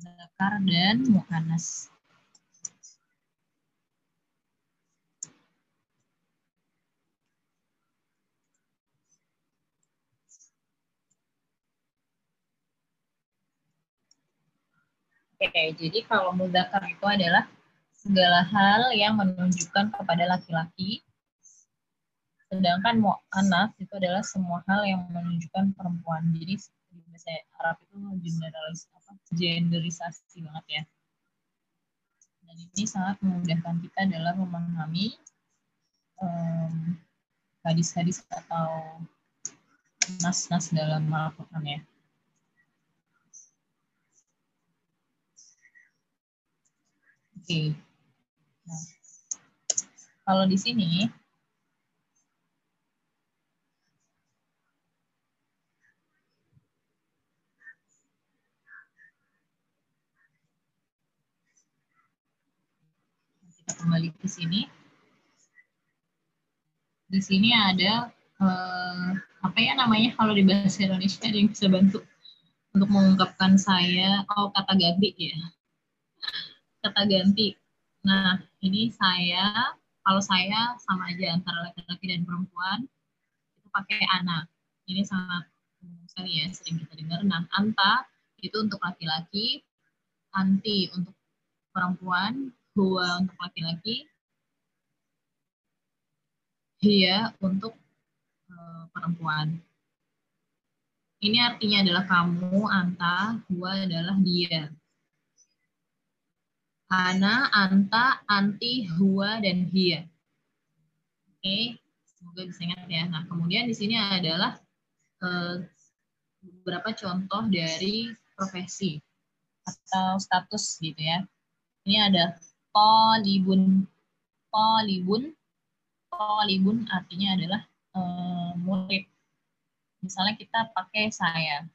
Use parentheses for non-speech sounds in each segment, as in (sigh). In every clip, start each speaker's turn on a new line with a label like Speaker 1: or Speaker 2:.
Speaker 1: Zakar dan mu'anas. Oke, jadi kalau mudakar itu adalah segala hal yang menunjukkan kepada laki-laki. Sedangkan mu'anas itu adalah semua hal yang menunjukkan perempuan. Jadi di bahasa Arab itu generalis apa genderisasi banget ya. Dan ini sangat memudahkan kita dalam memahami hadis-hadis um, atau nas-nas dalam Al-Quran ya. Oke. Nah, kalau di sini kita kembali ke sini. Di sini ada eh, apa ya namanya kalau di bahasa Indonesia ada yang bisa bantu untuk mengungkapkan saya oh kata ganti ya kata ganti. Nah, ini saya, kalau saya sama aja antara laki-laki dan perempuan, itu pakai anak. Ini sangat umum sekali ya, sering kita dengar. Nah, anta itu untuk laki-laki, anti untuk perempuan, huwa untuk laki-laki, hia untuk uh, perempuan. Ini artinya adalah kamu, anta, huwa adalah dia. Ana, anta, anti, huwa, dan hia. Oke, semoga bisa ingat ya. Nah, kemudian di sini adalah uh, beberapa contoh dari profesi atau status gitu ya. Ini ada polibun. Polibun. Polibun artinya adalah uh, murid. Misalnya kita pakai saya.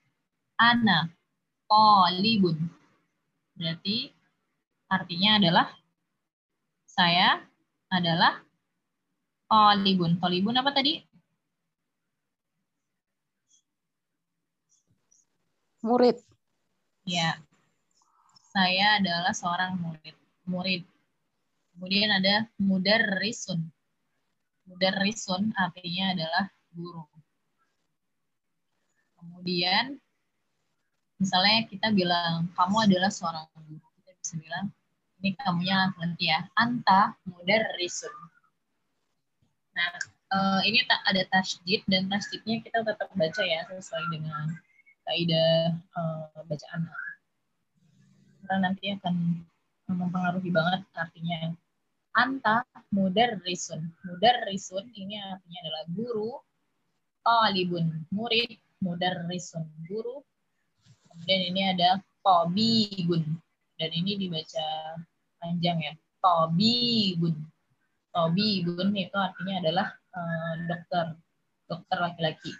Speaker 1: Ana polibun. Berarti artinya adalah saya adalah tolibun. Tolibun apa tadi?
Speaker 2: Murid.
Speaker 1: Ya. Saya adalah seorang murid. Murid. Kemudian ada mudar risun. Mudar risun artinya adalah guru. Kemudian misalnya kita bilang kamu adalah seorang guru bisa bilang ini kamunya nanti ya anta mudar risun nah uh, ini tak ada tasjid dan tasjidnya kita tetap baca ya sesuai dengan kaidah uh, bacaan karena nanti akan mempengaruhi banget artinya. Anta mudar risun. Mudar risun ini artinya adalah guru talibun murid mudar risun guru. Kemudian ini ada tobibun. Dan ini dibaca panjang ya. Tobi Gun Tobi Gun itu artinya adalah uh, dokter. Dokter laki-laki.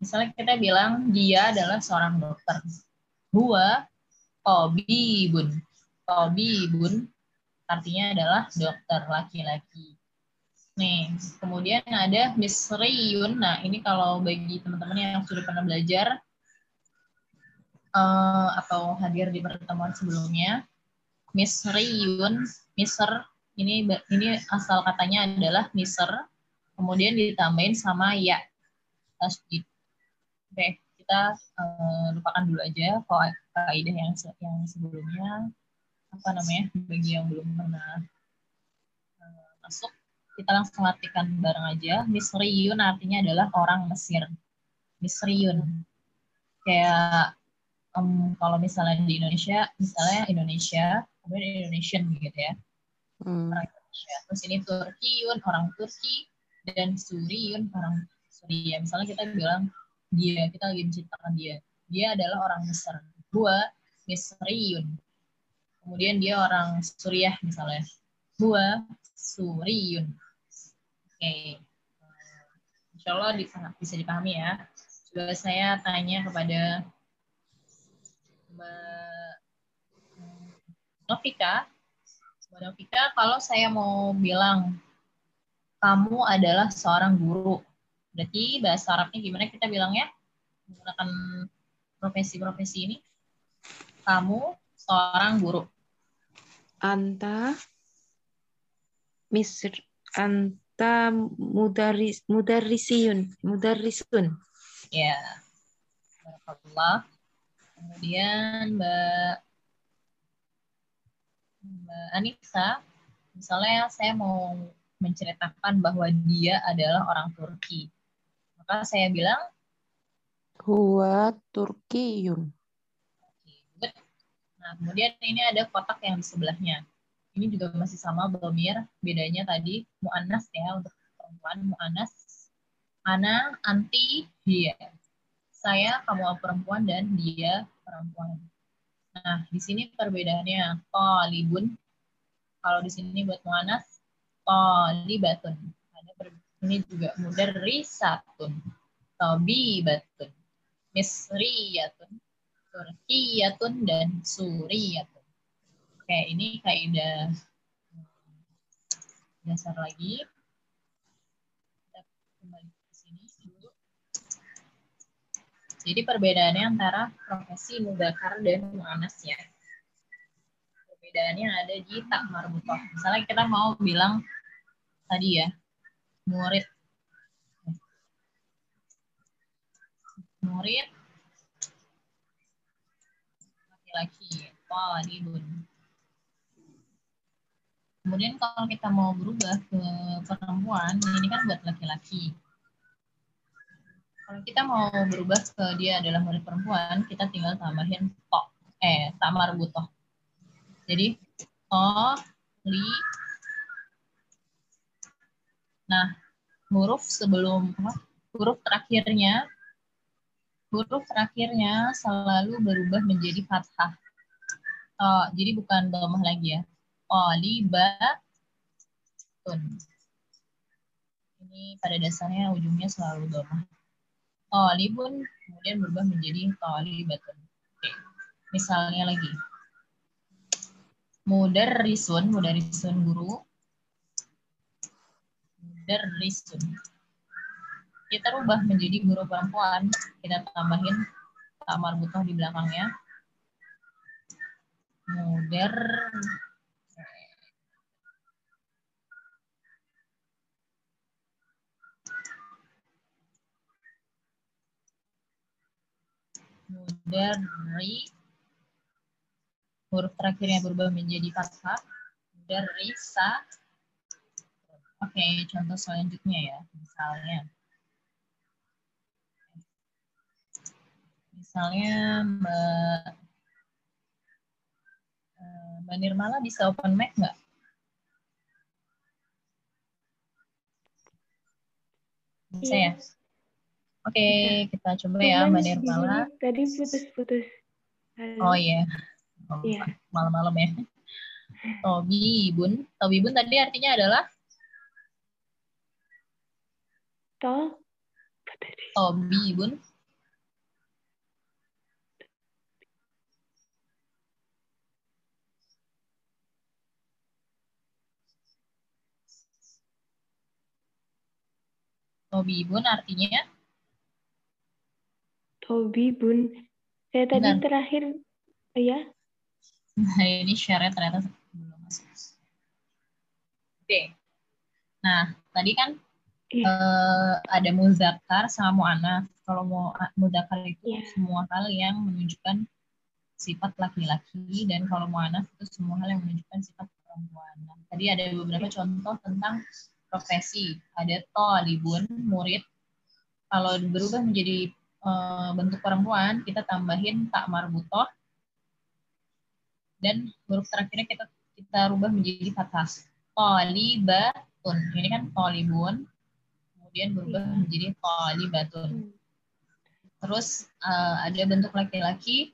Speaker 1: Misalnya kita bilang dia adalah seorang dokter. Hua Tobi Bun Tobi Bun artinya adalah dokter laki-laki Nih, kemudian ada Misriyun. Nah, ini kalau bagi teman-teman yang sudah pernah belajar uh, atau hadir di pertemuan sebelumnya. Misriyun, Misr, ini ini asal katanya adalah Misr, kemudian ditambahin sama ya tasjid. Oke, kita uh, lupakan dulu aja kaidah yang yang sebelumnya apa namanya bagi yang belum pernah uh, masuk kita langsung latihan bareng aja. Misriyun artinya adalah orang Mesir. Misriyun. Kayak um, kalau misalnya di Indonesia, misalnya Indonesia, kemudian Indonesian gitu ya. Hmm. Orang Indonesia. Terus ini Turkiun, orang Turki, dan Suriun, orang Suria. Misalnya kita bilang dia, kita lagi menceritakan dia. Dia adalah orang Mesir. Gua Misriun. Kemudian dia orang Suriah misalnya. Gua Suriun. Oke. Okay. Insya Allah bisa dipahami ya. Coba saya tanya kepada Mbak Novika, Mbak Novika, kalau saya mau bilang kamu adalah seorang guru, berarti bahasa Arabnya gimana kita bilangnya menggunakan profesi-profesi ini? Kamu seorang guru.
Speaker 2: Anta misr anta mudaris mudarrisiyun mudarrisun.
Speaker 1: Ya. Barakallah. Kemudian Mbak Mbak Anissa, misalnya saya mau menceritakan bahwa dia adalah orang Turki. Maka saya bilang,
Speaker 2: Huwa Turkiyun.
Speaker 1: Nah, kemudian ini ada kotak yang di sebelahnya. Ini juga masih sama Bomir, bedanya tadi mu'annas ya untuk perempuan mu'annas. Ana, anti, dia. Saya, kamu perempuan, dan dia perempuan. Nah, di sini perbedaannya talibun. Kalau di sini buat mu'annas, talibatun. Ada ini juga mudarrisatun. Tabibatun. Misriyatun. Turkiyatun dan Suriyatun. Oke, ini kaidah dasar lagi. Kita kembali ke sini dulu. Jadi perbedaannya antara profesi mudakar dan mu'anas ya. Perbedaannya ada di tak marbutoh. Misalnya kita mau bilang tadi ya, murid. Murid laki-laki, talibun. Kemudian kalau kita mau berubah ke perempuan, ini kan buat laki-laki. Kalau kita mau berubah ke dia adalah murid perempuan, kita tinggal tambahin to, eh, tamar butoh. Jadi, to, li, Nah, huruf sebelum huruf terakhirnya huruf terakhirnya selalu berubah menjadi fathah. Oh, jadi bukan domah lagi ya. Oh, tun. Ini pada dasarnya ujungnya selalu domah. Oh, libun kemudian berubah menjadi tolibatun. Oke. Misalnya lagi. Mudarrisun, mudarrisun guru mudarrisun. Kita rubah menjadi guru perempuan, kita tambahin tamar butuh di belakangnya. Muder mudari huruf terakhirnya berubah menjadi fathah. Mudarrisa Oke, contoh selanjutnya ya. Misalnya, misalnya Mbak, eh, Mbak Nirmala bisa open mic nggak? Bisa ya? Oke, kita coba ya Mbak Nirmala.
Speaker 3: Tadi putus-putus.
Speaker 1: Oh iya. Oh, iya. Malam-malam ya. Tobi Bun. Tobi Bun tadi artinya adalah
Speaker 3: To.
Speaker 1: Tobi, Bun. Tobi Bun artinya?
Speaker 3: Tobi Bun. Saya tadi terakhir, oh ya?
Speaker 1: Nah, ini share ternyata belum masuk. Oke. Nah, tadi kan yeah. Uh, ada muzakar sama mu'anaf. Kalau mau muzakar itu yeah. semua hal yang menunjukkan sifat laki-laki dan kalau mu'anaf itu semua hal yang menunjukkan sifat perempuan. Nah, tadi ada beberapa contoh tentang profesi. Ada talibun, murid. Kalau berubah menjadi uh, bentuk perempuan, kita tambahin tak marbutoh dan huruf terakhirnya kita kita rubah menjadi fathah. Talibatun. Ini kan talibun, kemudian berubah iya. menjadi talibatun. Hmm. Terus uh, ada bentuk laki-laki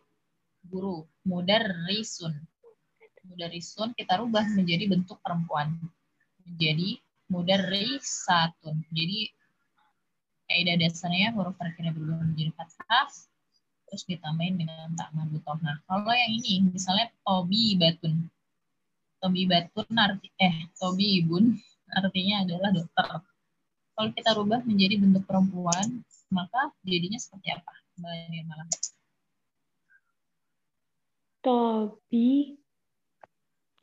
Speaker 1: guru, mudarrisun. Mudarrisun kita rubah menjadi bentuk perempuan. Menjadi mudarrisatun. Jadi kaidah dasarnya huruf terakhirnya berubah menjadi fathah terus ditambahin dengan tak marbutoh. Nah, kalau yang ini misalnya tobi batun. Tobi batun arti eh tobi ibun artinya adalah dokter kalau kita rubah menjadi bentuk perempuan, maka jadinya seperti apa, Mbak Nirmala?
Speaker 3: Tobi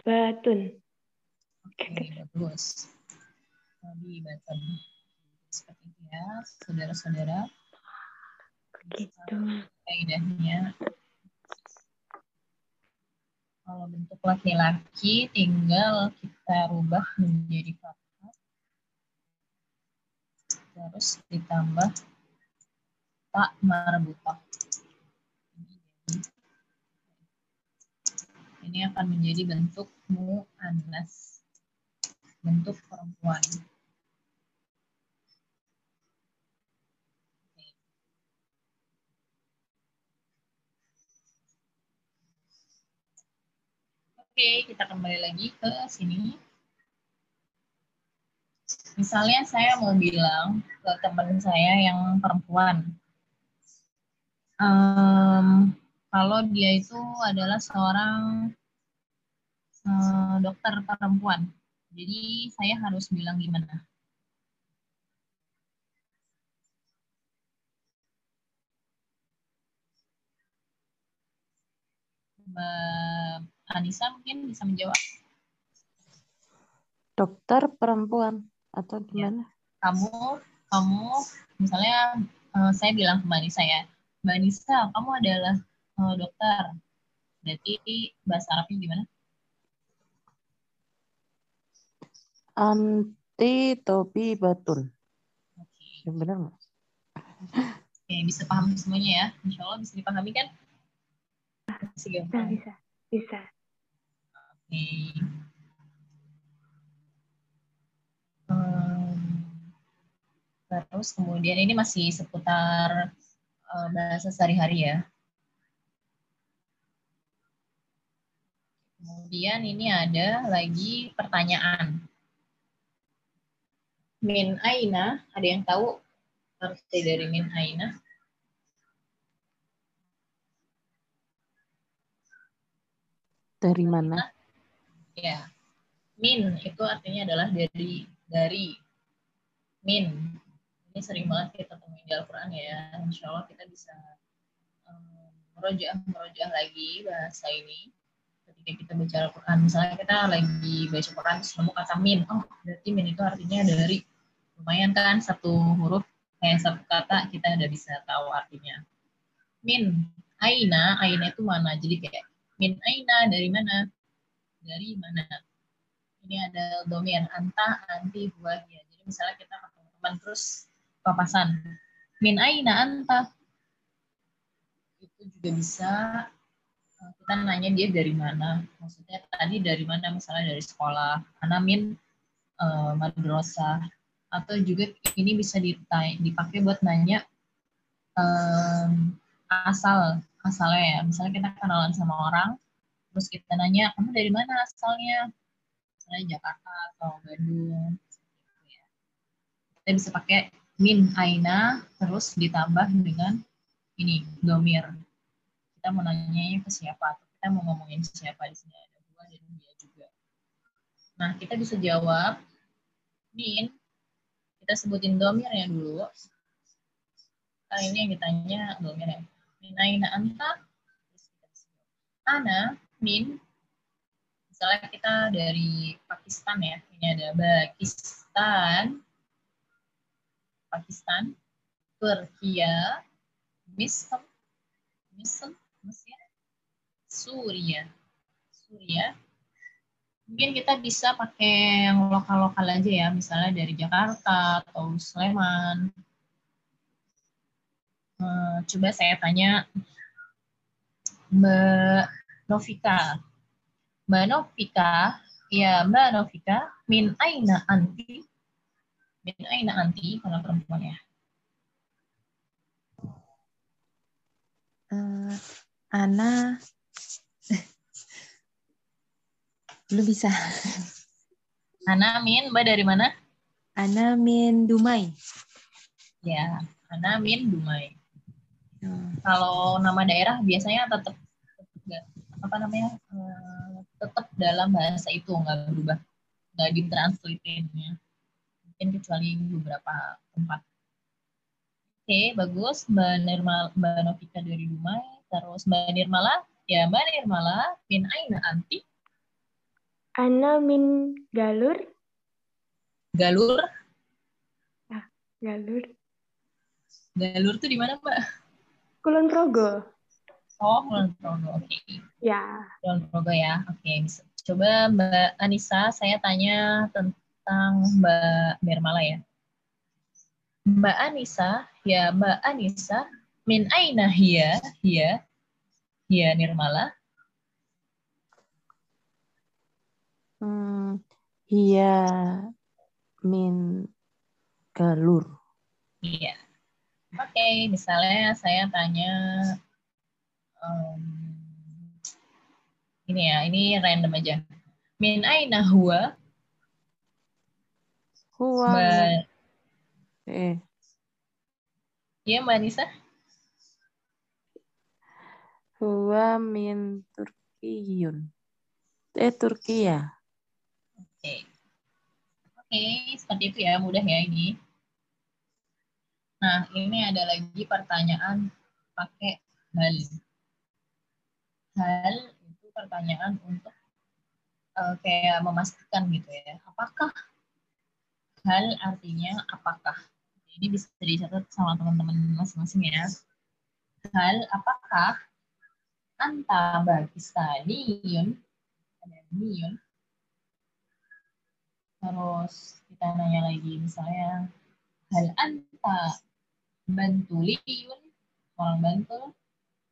Speaker 3: Batun.
Speaker 1: Oke, bagus. Tobi Batun. Seperti itu ya, saudara-saudara.
Speaker 3: Gitu.
Speaker 1: Kaidahnya. Kalau bentuk laki-laki tinggal kita rubah menjadi fathah. Terus ditambah tak marbutah. Ini akan menjadi bentuk mu'annas. Bentuk perempuan. Oke, kita kembali lagi ke sini. Misalnya saya mau bilang ke teman saya yang perempuan, um, kalau dia itu adalah seorang um, dokter perempuan. Jadi saya harus bilang gimana? Mbak Anissa mungkin bisa menjawab.
Speaker 2: Dokter perempuan atau
Speaker 1: Ya.
Speaker 2: gimana?
Speaker 1: Kamu, kamu, misalnya eh, saya bilang ke Mbak Anissa ya, Mbak Anissa, kamu adalah eh, dokter. Berarti bahasa Arabnya gimana?
Speaker 2: Anti Tobi Batun.
Speaker 1: Oke,
Speaker 2: Ya, benar nggak?
Speaker 1: Oke, bisa paham semuanya ya. Insya Allah bisa dipahami kan? Masih
Speaker 3: Bisa,
Speaker 1: gampang.
Speaker 3: bisa. Bisa.
Speaker 1: Oke. Em, terus kemudian ini masih seputar eh, bahasa sehari-hari ya. Kemudian ini ada lagi pertanyaan. Min aina, ada yang tahu arti dari min aina?
Speaker 2: Dari mana?
Speaker 1: Ya. Min itu artinya adalah dari dari min. Ini sering banget kita temuin di Al-Qur'an ya. Insya Allah kita bisa um, merojah merojah lagi bahasa ini ketika kita baca Al-Qur'an. Misalnya kita lagi baca Quran terus nemu kata min. Oh, berarti min itu artinya dari lumayan kan satu huruf kayak satu kata kita udah bisa tahu artinya. Min aina, aina itu mana? Jadi kayak min aina dari mana? Dari mana? Ini ada domir anta, anti, huwa, hiya. Jadi misalnya kita ketemu teman terus papasan. Min aina anta? Itu juga bisa kita nanya dia dari mana. Maksudnya tadi dari mana? Misalnya dari sekolah. Ana min eh, madrasah. Atau juga ini bisa dipakai buat nanya em, asal asalnya ya. Misalnya kita kenalan sama orang, terus kita nanya, kamu dari mana asalnya? Misalnya Jakarta atau Bandung. Gitu ya. Kita bisa pakai min aina, terus ditambah dengan ini, domir. Kita mau nanya ke siapa, atau kita mau ngomongin siapa di sini ada gua dan dia juga. Nah, kita bisa jawab min, kita sebutin domirnya dulu. Kali ini yang ditanya domirnya. Min aina anta? Ana, min, misalnya kita dari Pakistan ya, ini ada Pakistan, Pakistan, Turkiya, Misr, Misr, Mesir, Suria, Suria. Mungkin kita bisa pakai yang lokal-lokal aja ya, misalnya dari Jakarta atau Sleman. Eh, Coba saya tanya Mbak Novika. Mbak Novika, ya Mbak Novika, min aina anti? Min aina anti, karena perempuan ya.
Speaker 2: Eh, Ana belum bisa.
Speaker 1: Ana min, Mbak dari mana?
Speaker 2: Ana min Dumai.
Speaker 1: Ya, Ana min Dumai.
Speaker 2: Hmm.
Speaker 1: Kalau nama daerah biasanya tetap apa namanya eh, tetap dalam bahasa itu nggak berubah, nggak ditranslatein-nya. Mungkin kecuali beberapa tempat. Oke, bagus. Mbak Nirmal, Mbak Novika dari Dumai. Terus Mbak Nirmala Ya, Mbak Nirmala, min aina anti?
Speaker 3: Ana min Galur.
Speaker 1: Galur.
Speaker 3: Galur.
Speaker 1: Galur tuh di mana, Mbak?
Speaker 3: Kulon Progo.
Speaker 1: Oh, Kulon Progo. Oke.
Speaker 3: Ya.
Speaker 1: Kulon Progo ya. Oke, bisa. Coba Mbak Anissa, saya tanya tentang Mbak Nirmala ya. Mbak Anissa, ya Mbak Anissa, min aina hiya? Hiya? Hiya Nirmala?
Speaker 2: Hmm, Hia min galur.
Speaker 1: Iya. Oke, misalnya saya tanya em, ini ya, ini random aja. Min aina huwa?
Speaker 2: Huwa eh
Speaker 1: iya Mbak Anissa?
Speaker 2: Huwa min Turkiyun. Eh Turkiya.
Speaker 1: Oke. Oke, seperti itu ya, mudah ya ini. Nah, ini ada lagi pertanyaan pakai hal. Hal itu pertanyaan untuk eh, kayak memastikan gitu ya. Apakah hal artinya apakah? Ini bisa dicatat sama teman-teman masing-masing ya. Hal apakah anta bagistaniyun ada niyun Terus kita nanya lagi misalnya hal anta bantuliyun orang Bantul.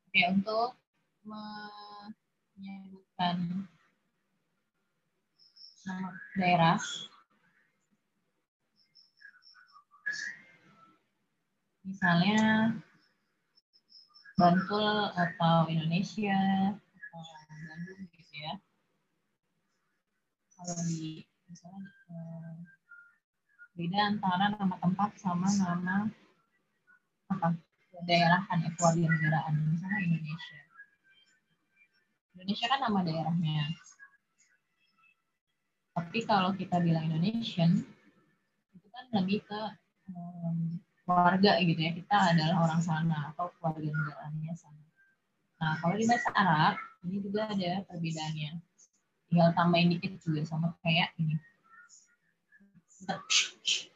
Speaker 1: Oke untuk menyebutkan nama daerah. Misalnya Bantul atau Indonesia atau Bandung gitu ya. Kalau di misalnya eh, beda antara nama tempat sama nama apa daerahan kewarganegaraan misalnya Indonesia. Indonesia kan nama daerahnya. Tapi kalau kita bilang Indonesian itu kan lebih ke em, warga gitu ya kita adalah orang sana atau kewarganegaraannya sana nah kalau di bahasa Arab ini juga ada perbedaannya tinggal tambahin dikit juga sama kayak ini kucing.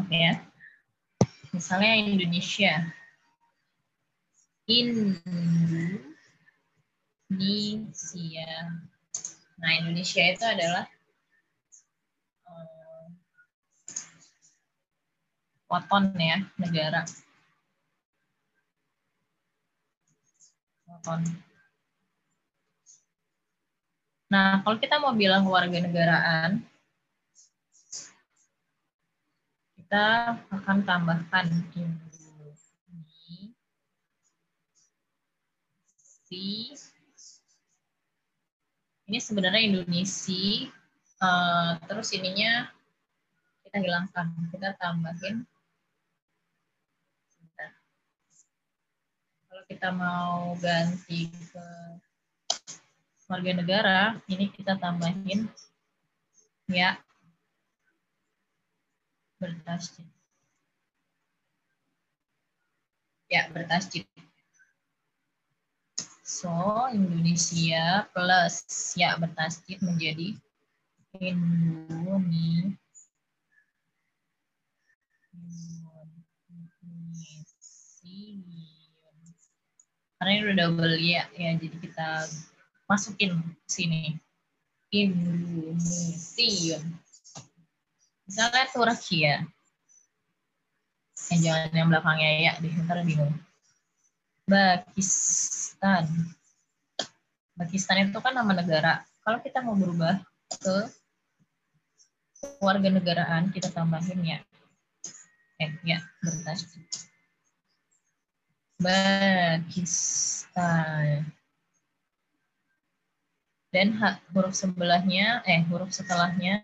Speaker 1: Oke ya. Misalnya Indonesia. Indonesia. Nah, Indonesia itu adalah eh, waton ya, negara. Waton. Nah, kalau kita mau bilang warga negaraan, kita akan tambahkan ini ini sebenarnya Indonesia eh, terus ininya kita hilangkan kita tambahin Sebentar. kalau kita mau ganti ke warga negara ini kita tambahin ya bertasjid. Ya, bertasjid. So, Indonesia plus ya bertasjid menjadi Indonesia. Karena ini udah double ya, ya jadi kita masukin sini. Indonesia misalnya Turki ya yang jangan yang belakangnya ya di ntar bingung Pakistan. Pakistan itu kan nama negara. Kalau kita mau berubah ke warga negaraan kita tambahin ya. Eh ya bertas Pakistan. Dan huruf sebelahnya eh huruf setelahnya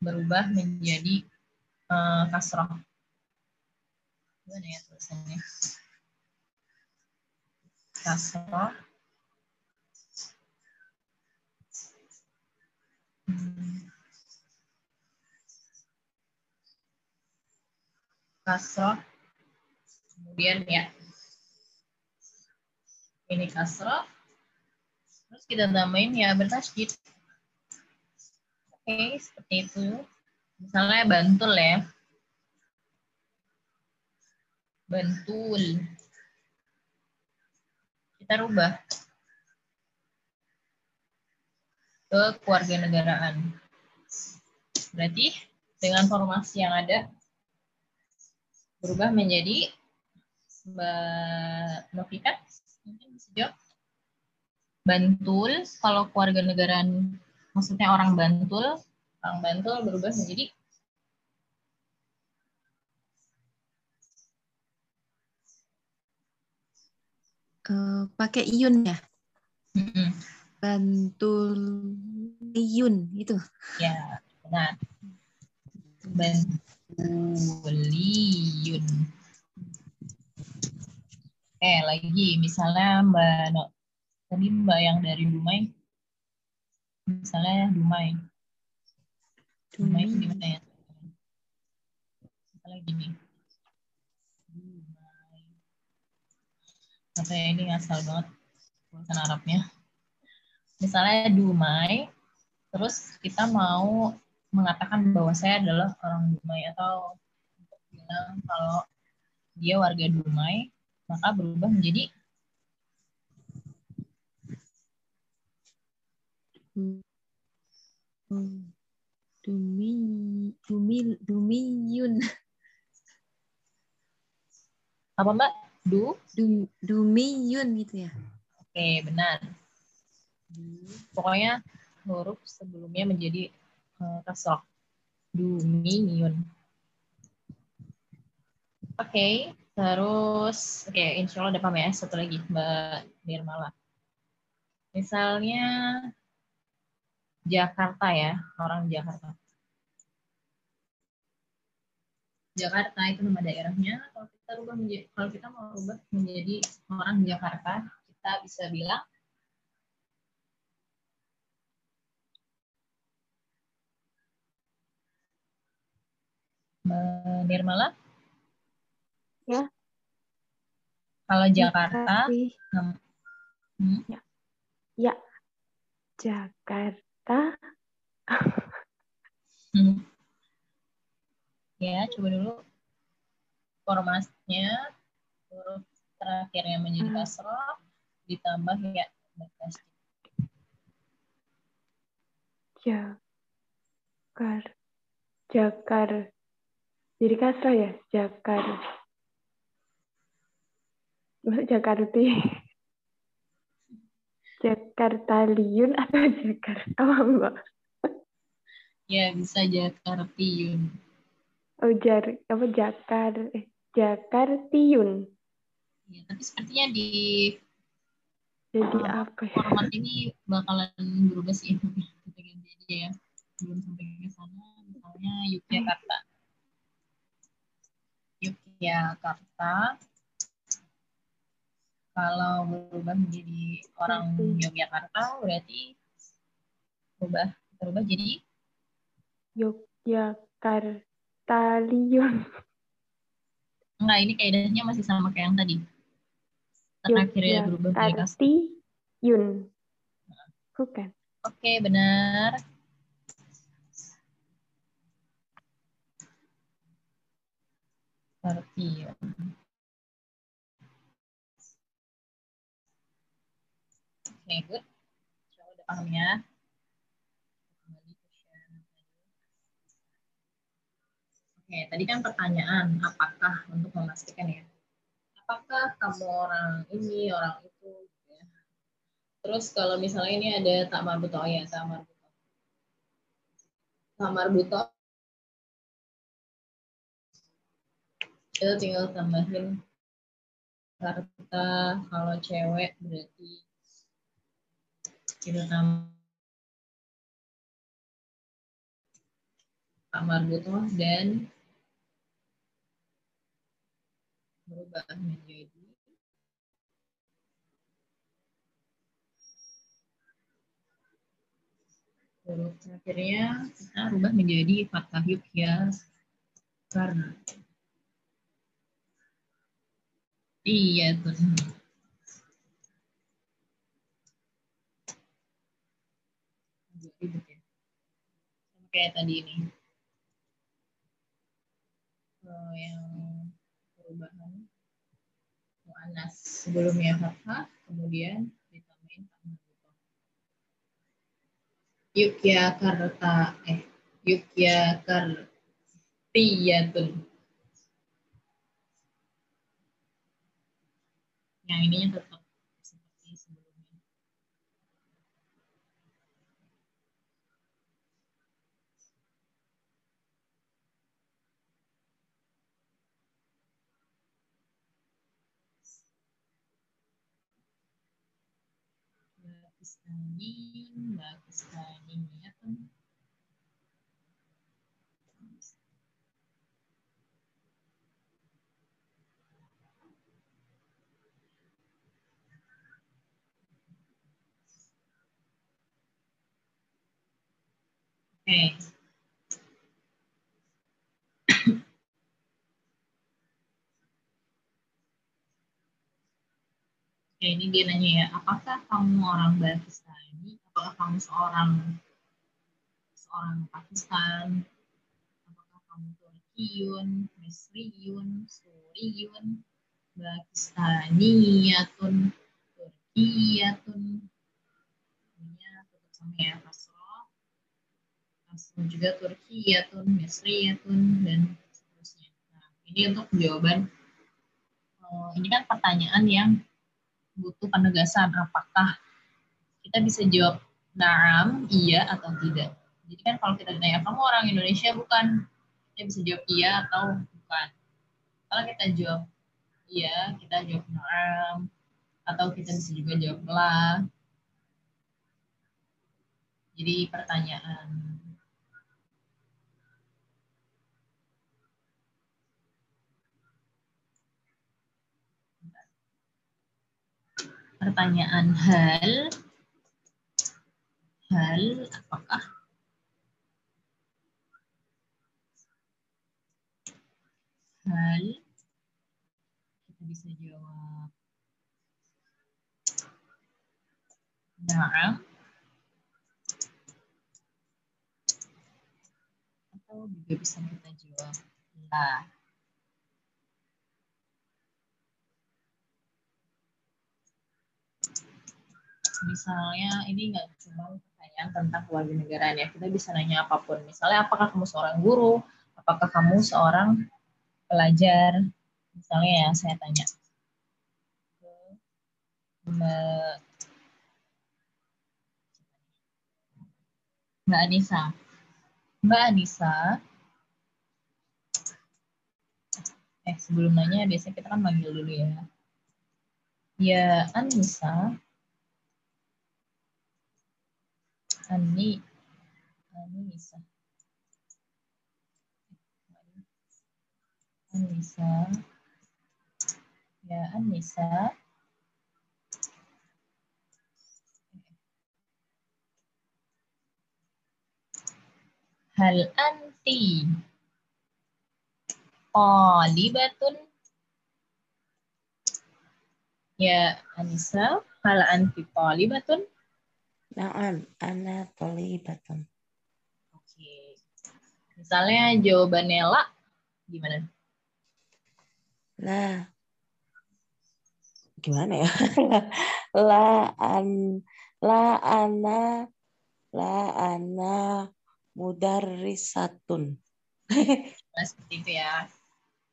Speaker 1: berubah menjadi uh, kasroh. Gimana ya tulisannya? Kasroh. kasroh kemudian ya. Ini kasroh terus kita tambahin ya bertasjid oke seperti itu. Misalnya bantul ya. Bantul kita rubah. Ke keluarga negaraan. Berarti dengan formasi yang ada berubah menjadi Mbak Bantul. Kalau keluarga negaraan maksudnya orang Bantul orang Bantul berubah menjadi
Speaker 4: uh, pakai iun ya? Iun gitu.
Speaker 1: Ya benar. Bantuliyun Eh lagi. Misalnya Mbak no, tadi Mbak yang dari Dumai. Misalnya Dumai. Dumai itu gimana ya? Misalnya gini Dumai apa ya ini ngasal banget tulisan Arabnya misalnya Dumai terus kita mau mengatakan bahwa saya adalah orang Dumai atau bilang kalau dia warga Dumai maka berubah menjadi.
Speaker 4: Dumi, dumi, dumiyun,
Speaker 1: apa Mbak? Du?
Speaker 4: Dum, dumiyun gitu ya.
Speaker 1: Oke, benar. Pokoknya huruf sebelumnya menjadi uh, kasroh. Dumiyun. Oke, terus oke, insya Allah ada paham ya. Satu lagi, Mbak Nirmala. Misalnya Jakarta ya, orang Jakarta. Jakarta itu nama daerahnya. Kalau kita rubah menjadi, kalau kita mau rubah menjadi orang Jakarta, kita bisa bilang Mbak Nirmala?
Speaker 3: Ya.
Speaker 1: Kalau Jakarta,
Speaker 3: Tapi,
Speaker 1: hmm,
Speaker 3: ya. Jakarta.
Speaker 1: hmm. ya coba dulu formasinya huruf terakhirnya menjadi
Speaker 3: Hmm.
Speaker 1: kasroh ditambah ya berkas
Speaker 3: Jakar. Jakar. Jadi kasrah ya? Jakar. Maksud Jakarti. (laughs) Jakartaliun atau Jakarta apa mbak?
Speaker 1: ya bisa Jakartiun
Speaker 3: Oh jar apa Jakar eh Jakartiun.
Speaker 1: ya, tapi sepertinya di
Speaker 3: Jadi
Speaker 1: Ah,
Speaker 3: apa ya?
Speaker 1: format ini bakalan berubah sih (laughs) kita ganti aja ya belum sampai ke sana misalnya Yogyakarta Yogyakarta kalau berubah menjadi orang. Yogyakarta berarti berubah berubah jadi
Speaker 3: Yogyakartaliun. (laughs)
Speaker 1: enggak ini kaidahnya masih sama kayak yang tadi terakhirnya berubah menjadi kas
Speaker 3: Yogyakartiyun. Bukan.
Speaker 1: oke benar Kartiun. Oke, good. Insya Allah udah paham ya. Kembali ke share tadi. Oke, tadi kan pertanyaan, apakah untuk memastikan ya, apakah kamu orang ini, orang itu, gitu ya. Terus kalau misalnya ini ada tak marbuto, oh ya, tak marbuto. Tak marbuto, kita tinggal tambahin karta kalau cewek berarti kita tambah butuh dan berubah menjadi Huruf terakhirnya kita rubah menjadi fathah ya. Karena. Iya tuh. Ribet ya. Sama kayak tadi ini. Kalau yang perubahan mu'annas sebelumnya fathah, kemudian ditambahin gitu. Yogyakarta, eh Yogyakartiyatun. Yang ininya tetap Pakistani, Pakistani ya kan. Oke. Oke, ini dia nanya ya, apakah kamu orang Pakistani? Apakah kamu seorang seorang Pakistan? Apakah kamu Turkiyun, Misriyun, Suriyun, Pakistaniyatun, Turkiyatun? Ini tutup sama ya, Kasroh. Kasroh juga Turkiyatun, Misriyatun, dan seterusnya. Nah, ini untuk jawaban. eh, Ini kan pertanyaan yang butuh penegasan apakah kita bisa jawab naam, iya atau tidak. Jadi kan kalau kita ditanya kamu orang Indonesia bukan, kita bisa jawab iya atau bukan. Kalau kita jawab iya, kita jawab naam atau kita bisa juga jawab la. Jadi pertanyaan pertanyaan hal hal apakah? Hal kita bisa jawab. Na'am. Atau juga bisa kita jawab la misalnya ini nggak cuma pertanyaan tentang keluarga negaraan ya kita bisa nanya apa pun. Misalnya apakah kamu seorang guru? Apakah kamu seorang pelajar? Misalnya ya saya tanya. Mbak Anissa. Mbak Anissa. Eh sebelum nanya biasanya kita kan manggil dulu ya. Ya Anissa Ani Anissa Anissa ya Anissa hal anti? Talibatun ya Anissa. Hal anti talibatun
Speaker 2: Na'am, ana thalibatun.
Speaker 1: Oke. Misalnya jawabannya la, gimana?
Speaker 2: La. Gimana ya? (laughs) la an la ana la ana mudarrisatun. (laughs)
Speaker 1: Nah, seperti itu ya.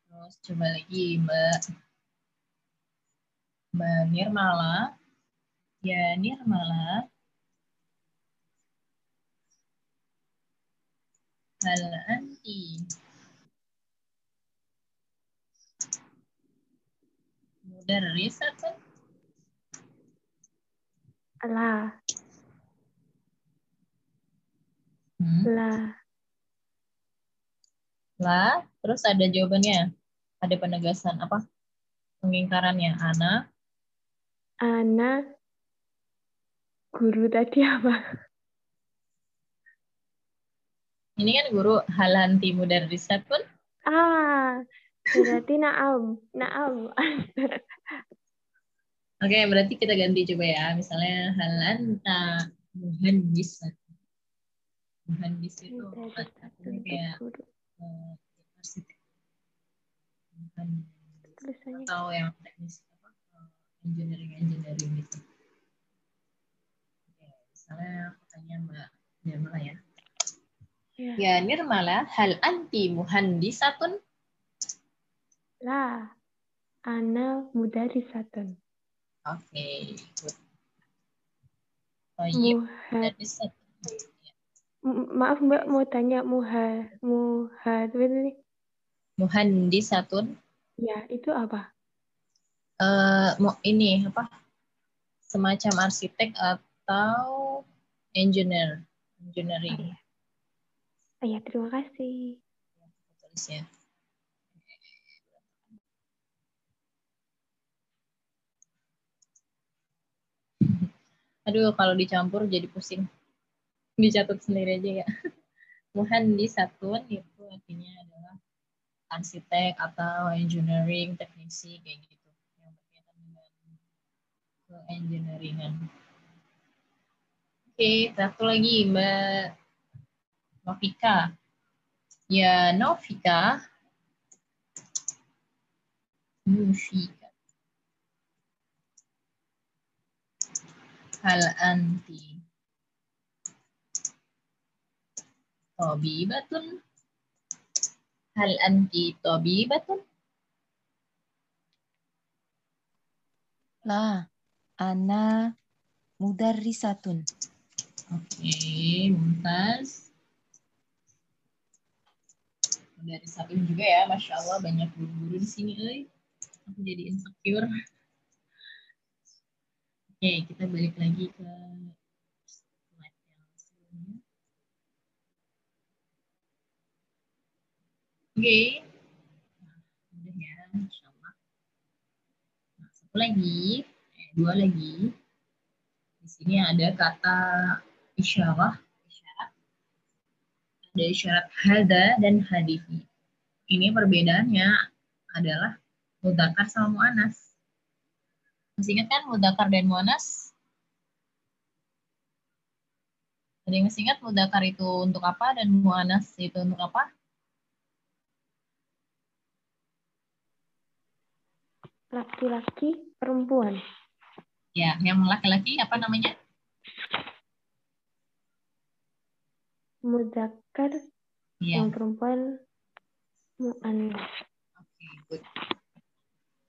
Speaker 1: Terus coba lagi Mbak Mbak Nirmala. Ya, Nirmala. Hal anti mudarrisatun?
Speaker 3: La,
Speaker 1: Hmm.
Speaker 3: la,
Speaker 1: La, terus ada jawabannya. Ada penegasan apa? Pengingkarannya. Ana,
Speaker 3: ana, guru tadi apa?
Speaker 1: Ini kan guru halanti mudarrisatun.
Speaker 3: Ah, berarti naam. Naam.
Speaker 1: Oke, berarti kita ganti coba ya. Misalnya halanta muhandisatun. Muhandis itu kayak eh. Muhandis. Atau yang teknis apa eh, engineering engineering gitu. Oke, misalnya pertanyaan Mbak Nirmala ya.
Speaker 3: Ya.
Speaker 1: Ya Nirmala, hal anti muhandisatun?
Speaker 3: La. Ana mudarisatun.
Speaker 1: Oke, good. Baik,
Speaker 3: Muha.
Speaker 1: muhandisatun.
Speaker 3: M- Maaf Mbak mau tanya muha muha itu nih.
Speaker 1: Muhandisatun.
Speaker 3: Ya, itu apa?
Speaker 1: Eh, mau ini apa? Semacam arsitek atau engineer, engineering.
Speaker 3: Ya, terima kasih.
Speaker 1: Aduh, kalau dicampur jadi pusing. Dicatat sendiri aja ya. (laughs) Muhandisatun itu artinya adalah arsitek atau engineering, teknisi kayak gitu. Yang berkaitan dengan ke-engineeringan. Oke, satu lagi Mbak Novika. Ya, Novika. Novika. Hal anti. Tabibatun. Hal anti tabibatun.
Speaker 4: La. Ana mudarrisatun.
Speaker 1: Oke, Mumtaz. Dari satu juga ya, Masya Allah banyak guru-guru di sini, euy. Aku jadi insecure. Oke, kita balik lagi ke slide yang sebelumnya. Oke. Nah, udah ya, Masya Allah. Nah, satu lagi, eh, dua lagi. Di sini ada kata isyarah. Ada isyarat hada dan hadihi. Ini perbedaannya adalah mudakar sama mu'anas. Masih ingat kan mudakar dan mu'anas? Ada yang masih ingat mudakar itu untuk apa dan mu'anas itu untuk apa?
Speaker 3: Laki-laki, perempuan.
Speaker 1: Ya, yang laki-laki apa namanya?
Speaker 3: Mudzakkar,
Speaker 1: Ya,
Speaker 3: yang perempuan muannas.
Speaker 1: Oke, good.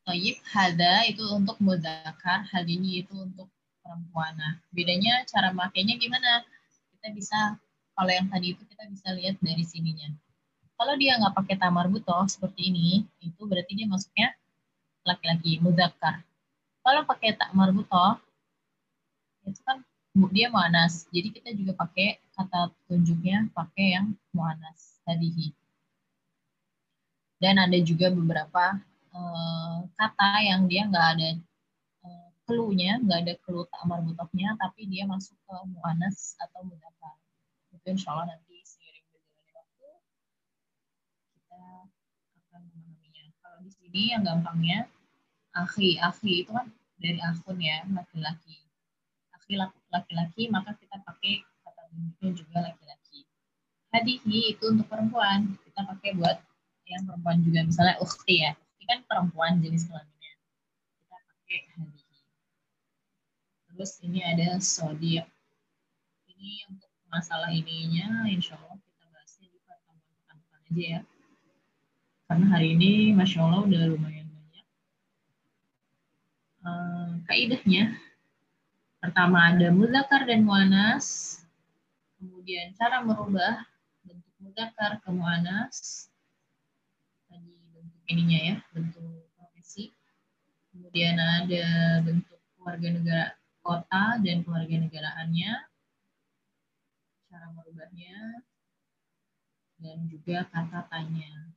Speaker 1: Toyib, hada itu untuk mudakar, hadini itu untuk perempuan. Nah, bedanya cara makainya gimana? Kita bisa, kalau yang tadi itu kita bisa lihat dari sininya. Kalau dia nggak pakai tamar butoh seperti ini, itu berarti dia masuknya laki-laki, mudakar. Kalau pakai tamar butoh, itu kan dia muanas. Jadi kita juga pakai kata tunjuknya, pakai yang muanas, hadihi. Dan ada juga beberapa eh, kata yang dia nggak ada eh, clue-nya, nggak ada clue ta'mar mutafnya, tapi dia masuk ke mu'anas atau mudakar. Itu insya Allah nanti seiring berjalannya waktu kita akan memahaminya. Kalau di sini yang gampangnya, akhi, akhi itu kan dari akun ya, laki-laki. Laki-laki, maka kita pakai kata tunjuknya juga laki-laki. Hadihi itu untuk perempuan, kita pakai buat yang perempuan juga. Misalnya ukhti ya. Ukhti kan perempuan jenis kelaminnya. Kita pakai hadihi. Terus ini ada sodiq. Ini untuk masalah ininya insya Allah kita bahasnya di pertemuan pekan depan aja ya. Karena hari ini masya Allah udah lumayan banyak Eh, kaidahnya pertama ada mudakar dan muanas kemudian cara merubah bentuk mudakar ke muanas tadi bentuk ininya ya, bentuk profesi. Kemudian ada bentuk keluarga negara kota dan keluarga negaraannya, cara merubahnya, dan juga kata tanya,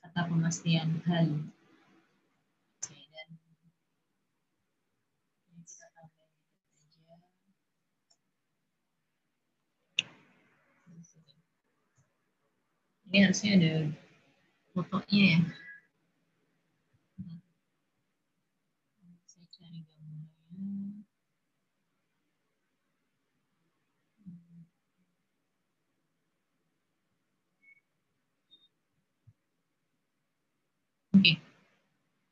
Speaker 1: kata pemastian hal. Oke, dan ini kita tambahin dikit aja. Di sini. Ini harusnya ada fotonya ya.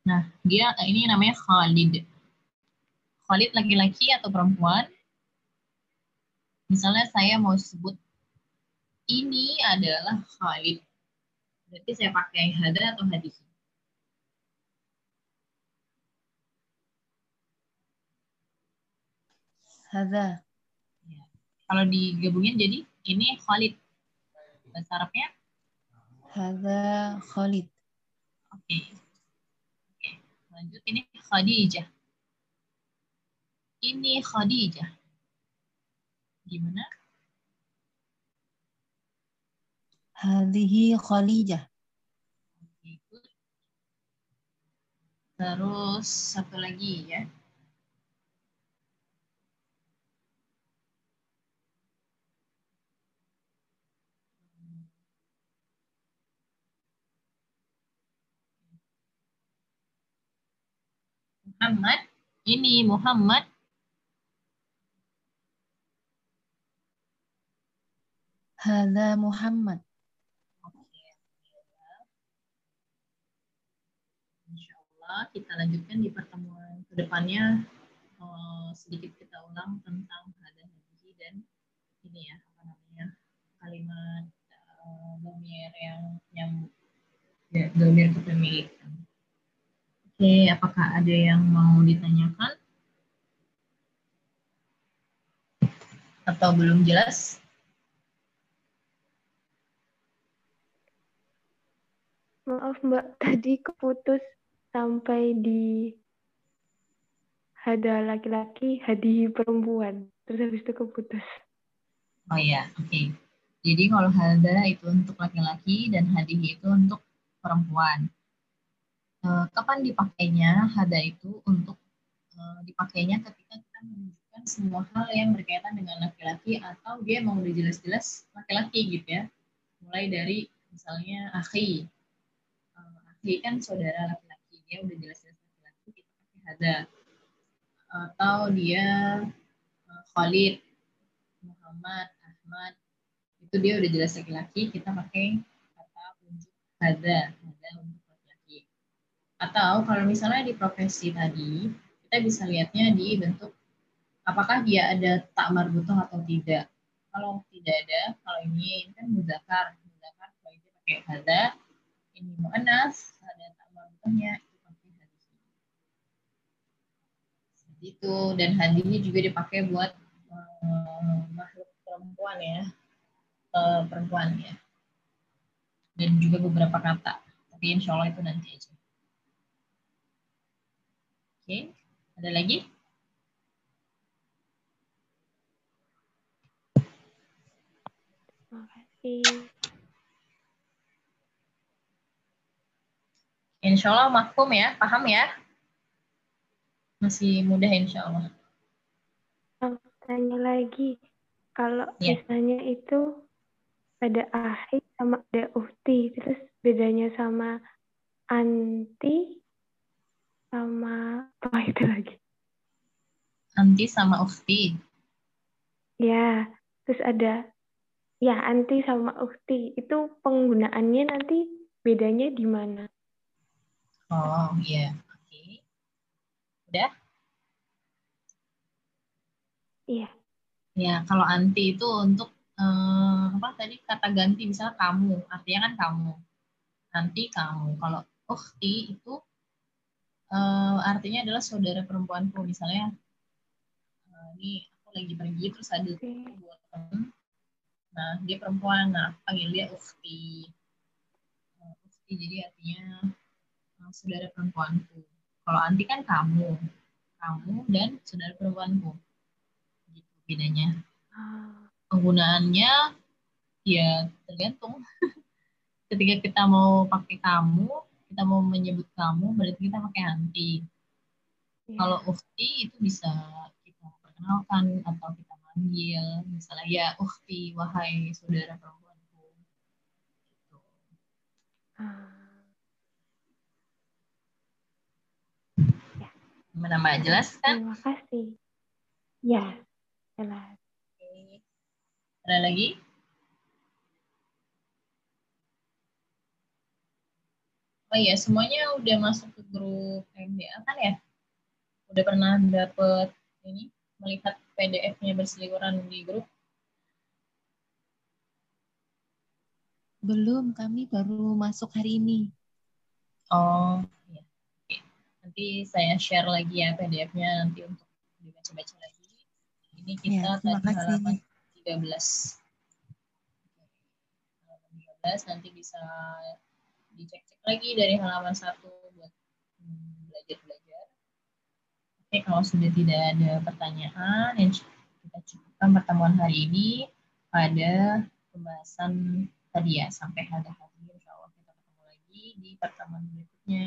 Speaker 1: Nah, dia ini namanya Khalid. Khalid laki-laki atau perempuan? Misalnya saya mau sebut ini adalah Khalid. Berarti saya pakai hada atau hadis?
Speaker 4: Hada.
Speaker 1: Kalau digabungin jadi ini Khalid. Bahasa Arabnya?
Speaker 4: Hada Khalid.
Speaker 1: Oke. Oke. Lanjut ini Khadijah. Ini Khadijah. Gimana?
Speaker 4: Hadihi Khalijah.
Speaker 1: Terus satu lagi ya. Muhammad. Ini Muhammad.
Speaker 4: Hada Muhammad.
Speaker 1: Oke. Kita lanjutkan di pertemuan ke depannya eh, sedikit kita ulang tentang hada hadiji dan ini ya apa namanya kalimat eh, domir yang yang ya, domir kepemilikan. Oke, apakah ada yang mau ditanyakan? Atau belum jelas?
Speaker 3: Maaf Mbak, tadi keputus sampai di hada laki-laki, hadihi perempuan. Terus habis itu keputus.
Speaker 1: Oh iya, oke. Jadi kalau hada itu untuk laki-laki dan hadihi itu untuk perempuan. Eh, kapan dipakainya hada itu untuk eh, dipakainya ketika kita menunjukkan semua hal yang berkaitan dengan laki-laki atau dia mau udah jelas-jelas laki-laki gitu ya. Mulai dari misalnya akhi. Eh, akhi kan saudara laki-laki, dia udah jelas-jelas laki-laki, kita pakai hada. Atau dia eh, Khalid, Muhammad, Ahmad, itu dia udah jelas laki-laki, kita pakai kata unjuk hada, hada untuk laki-laki. Atau kalau misalnya di profesi tadi, kita bisa lihatnya di bentuk apakah dia ada tak marbutoh atau tidak. Kalau tidak ada, kalau ini, ini kan mudakar, mudakar kalau itu pakai hada, ini mu'anas, ada tak marbutohnya, itu pakai hadis. Seperti itu, dan hadisnya juga dipakai buat eh, makhluk perempuan ya, eh, perempuan ya. Dan juga beberapa kata, tapi insya Allah itu nanti aja. Oke, ada lagi?
Speaker 3: Terima kasih.
Speaker 1: Insya Allah maklum ya, paham ya? Masih mudah insya Allah.
Speaker 3: Tanya lagi, kalau
Speaker 1: Iya.
Speaker 3: misalnya itu ada ahi sama ada uhti, terus bedanya sama anti sama apa itu lagi?
Speaker 1: Anti sama Ufti.
Speaker 3: Ya, terus ada ya anti sama ukti itu penggunaannya nanti bedanya di mana?
Speaker 1: Oh iya, oke. Udah?
Speaker 3: Iya.
Speaker 1: Ya, kalau anti itu untuk eh, apa tadi kata ganti misalnya kamu, artinya kan kamu. Nanti kamu. Kalau ukhti itu eh, artinya adalah saudara perempuanku. Misalnya eh, ini aku lagi pergi terus ada
Speaker 3: Oke.
Speaker 1: buat temen. Nah, dia perempuan, nah panggil dia ukhti. Eh, ukhti jadi artinya eh, saudara perempuanku. Kalau anti kan kamu, kamu dan saudara perempuanku. Gitu bedanya penggunaannya ya tergantung. (laughs) Ketika kita mau pakai kamu, kita mau menyebut kamu, berarti kita pakai anti.
Speaker 3: ya.
Speaker 1: Kalau ukti itu bisa kita perkenalkan atau kita manggil, misalnya ya ukti, wahai saudara perempuanku. Gitu.
Speaker 3: Ah,
Speaker 1: Gimana Mbak? Jelas kan?
Speaker 3: terima kasih. Ya, jelas.
Speaker 1: Oke. Ada lagi? Oh iya, semuanya udah masuk ke grup MDA kan ya? Udah pernah dapet ini melihat PDF-nya berseliweran di grup?
Speaker 4: Belum, kami baru masuk hari ini.
Speaker 1: Oh, iya. Nanti saya share lagi ya PDF-nya nanti untuk dibaca-baca lagi. Ini kita
Speaker 4: Ya,
Speaker 1: tadi halaman 13. Halaman 13 nanti bisa dicek-cek lagi dari halaman 1 buat belajar-belajar. Oke, kalau sudah tidak ada pertanyaan, ya kita cukupkan pertemuan hari ini pada pembahasan tadi ya sampai ada hari insya Allah kita ketemu lagi di pertemuan berikutnya.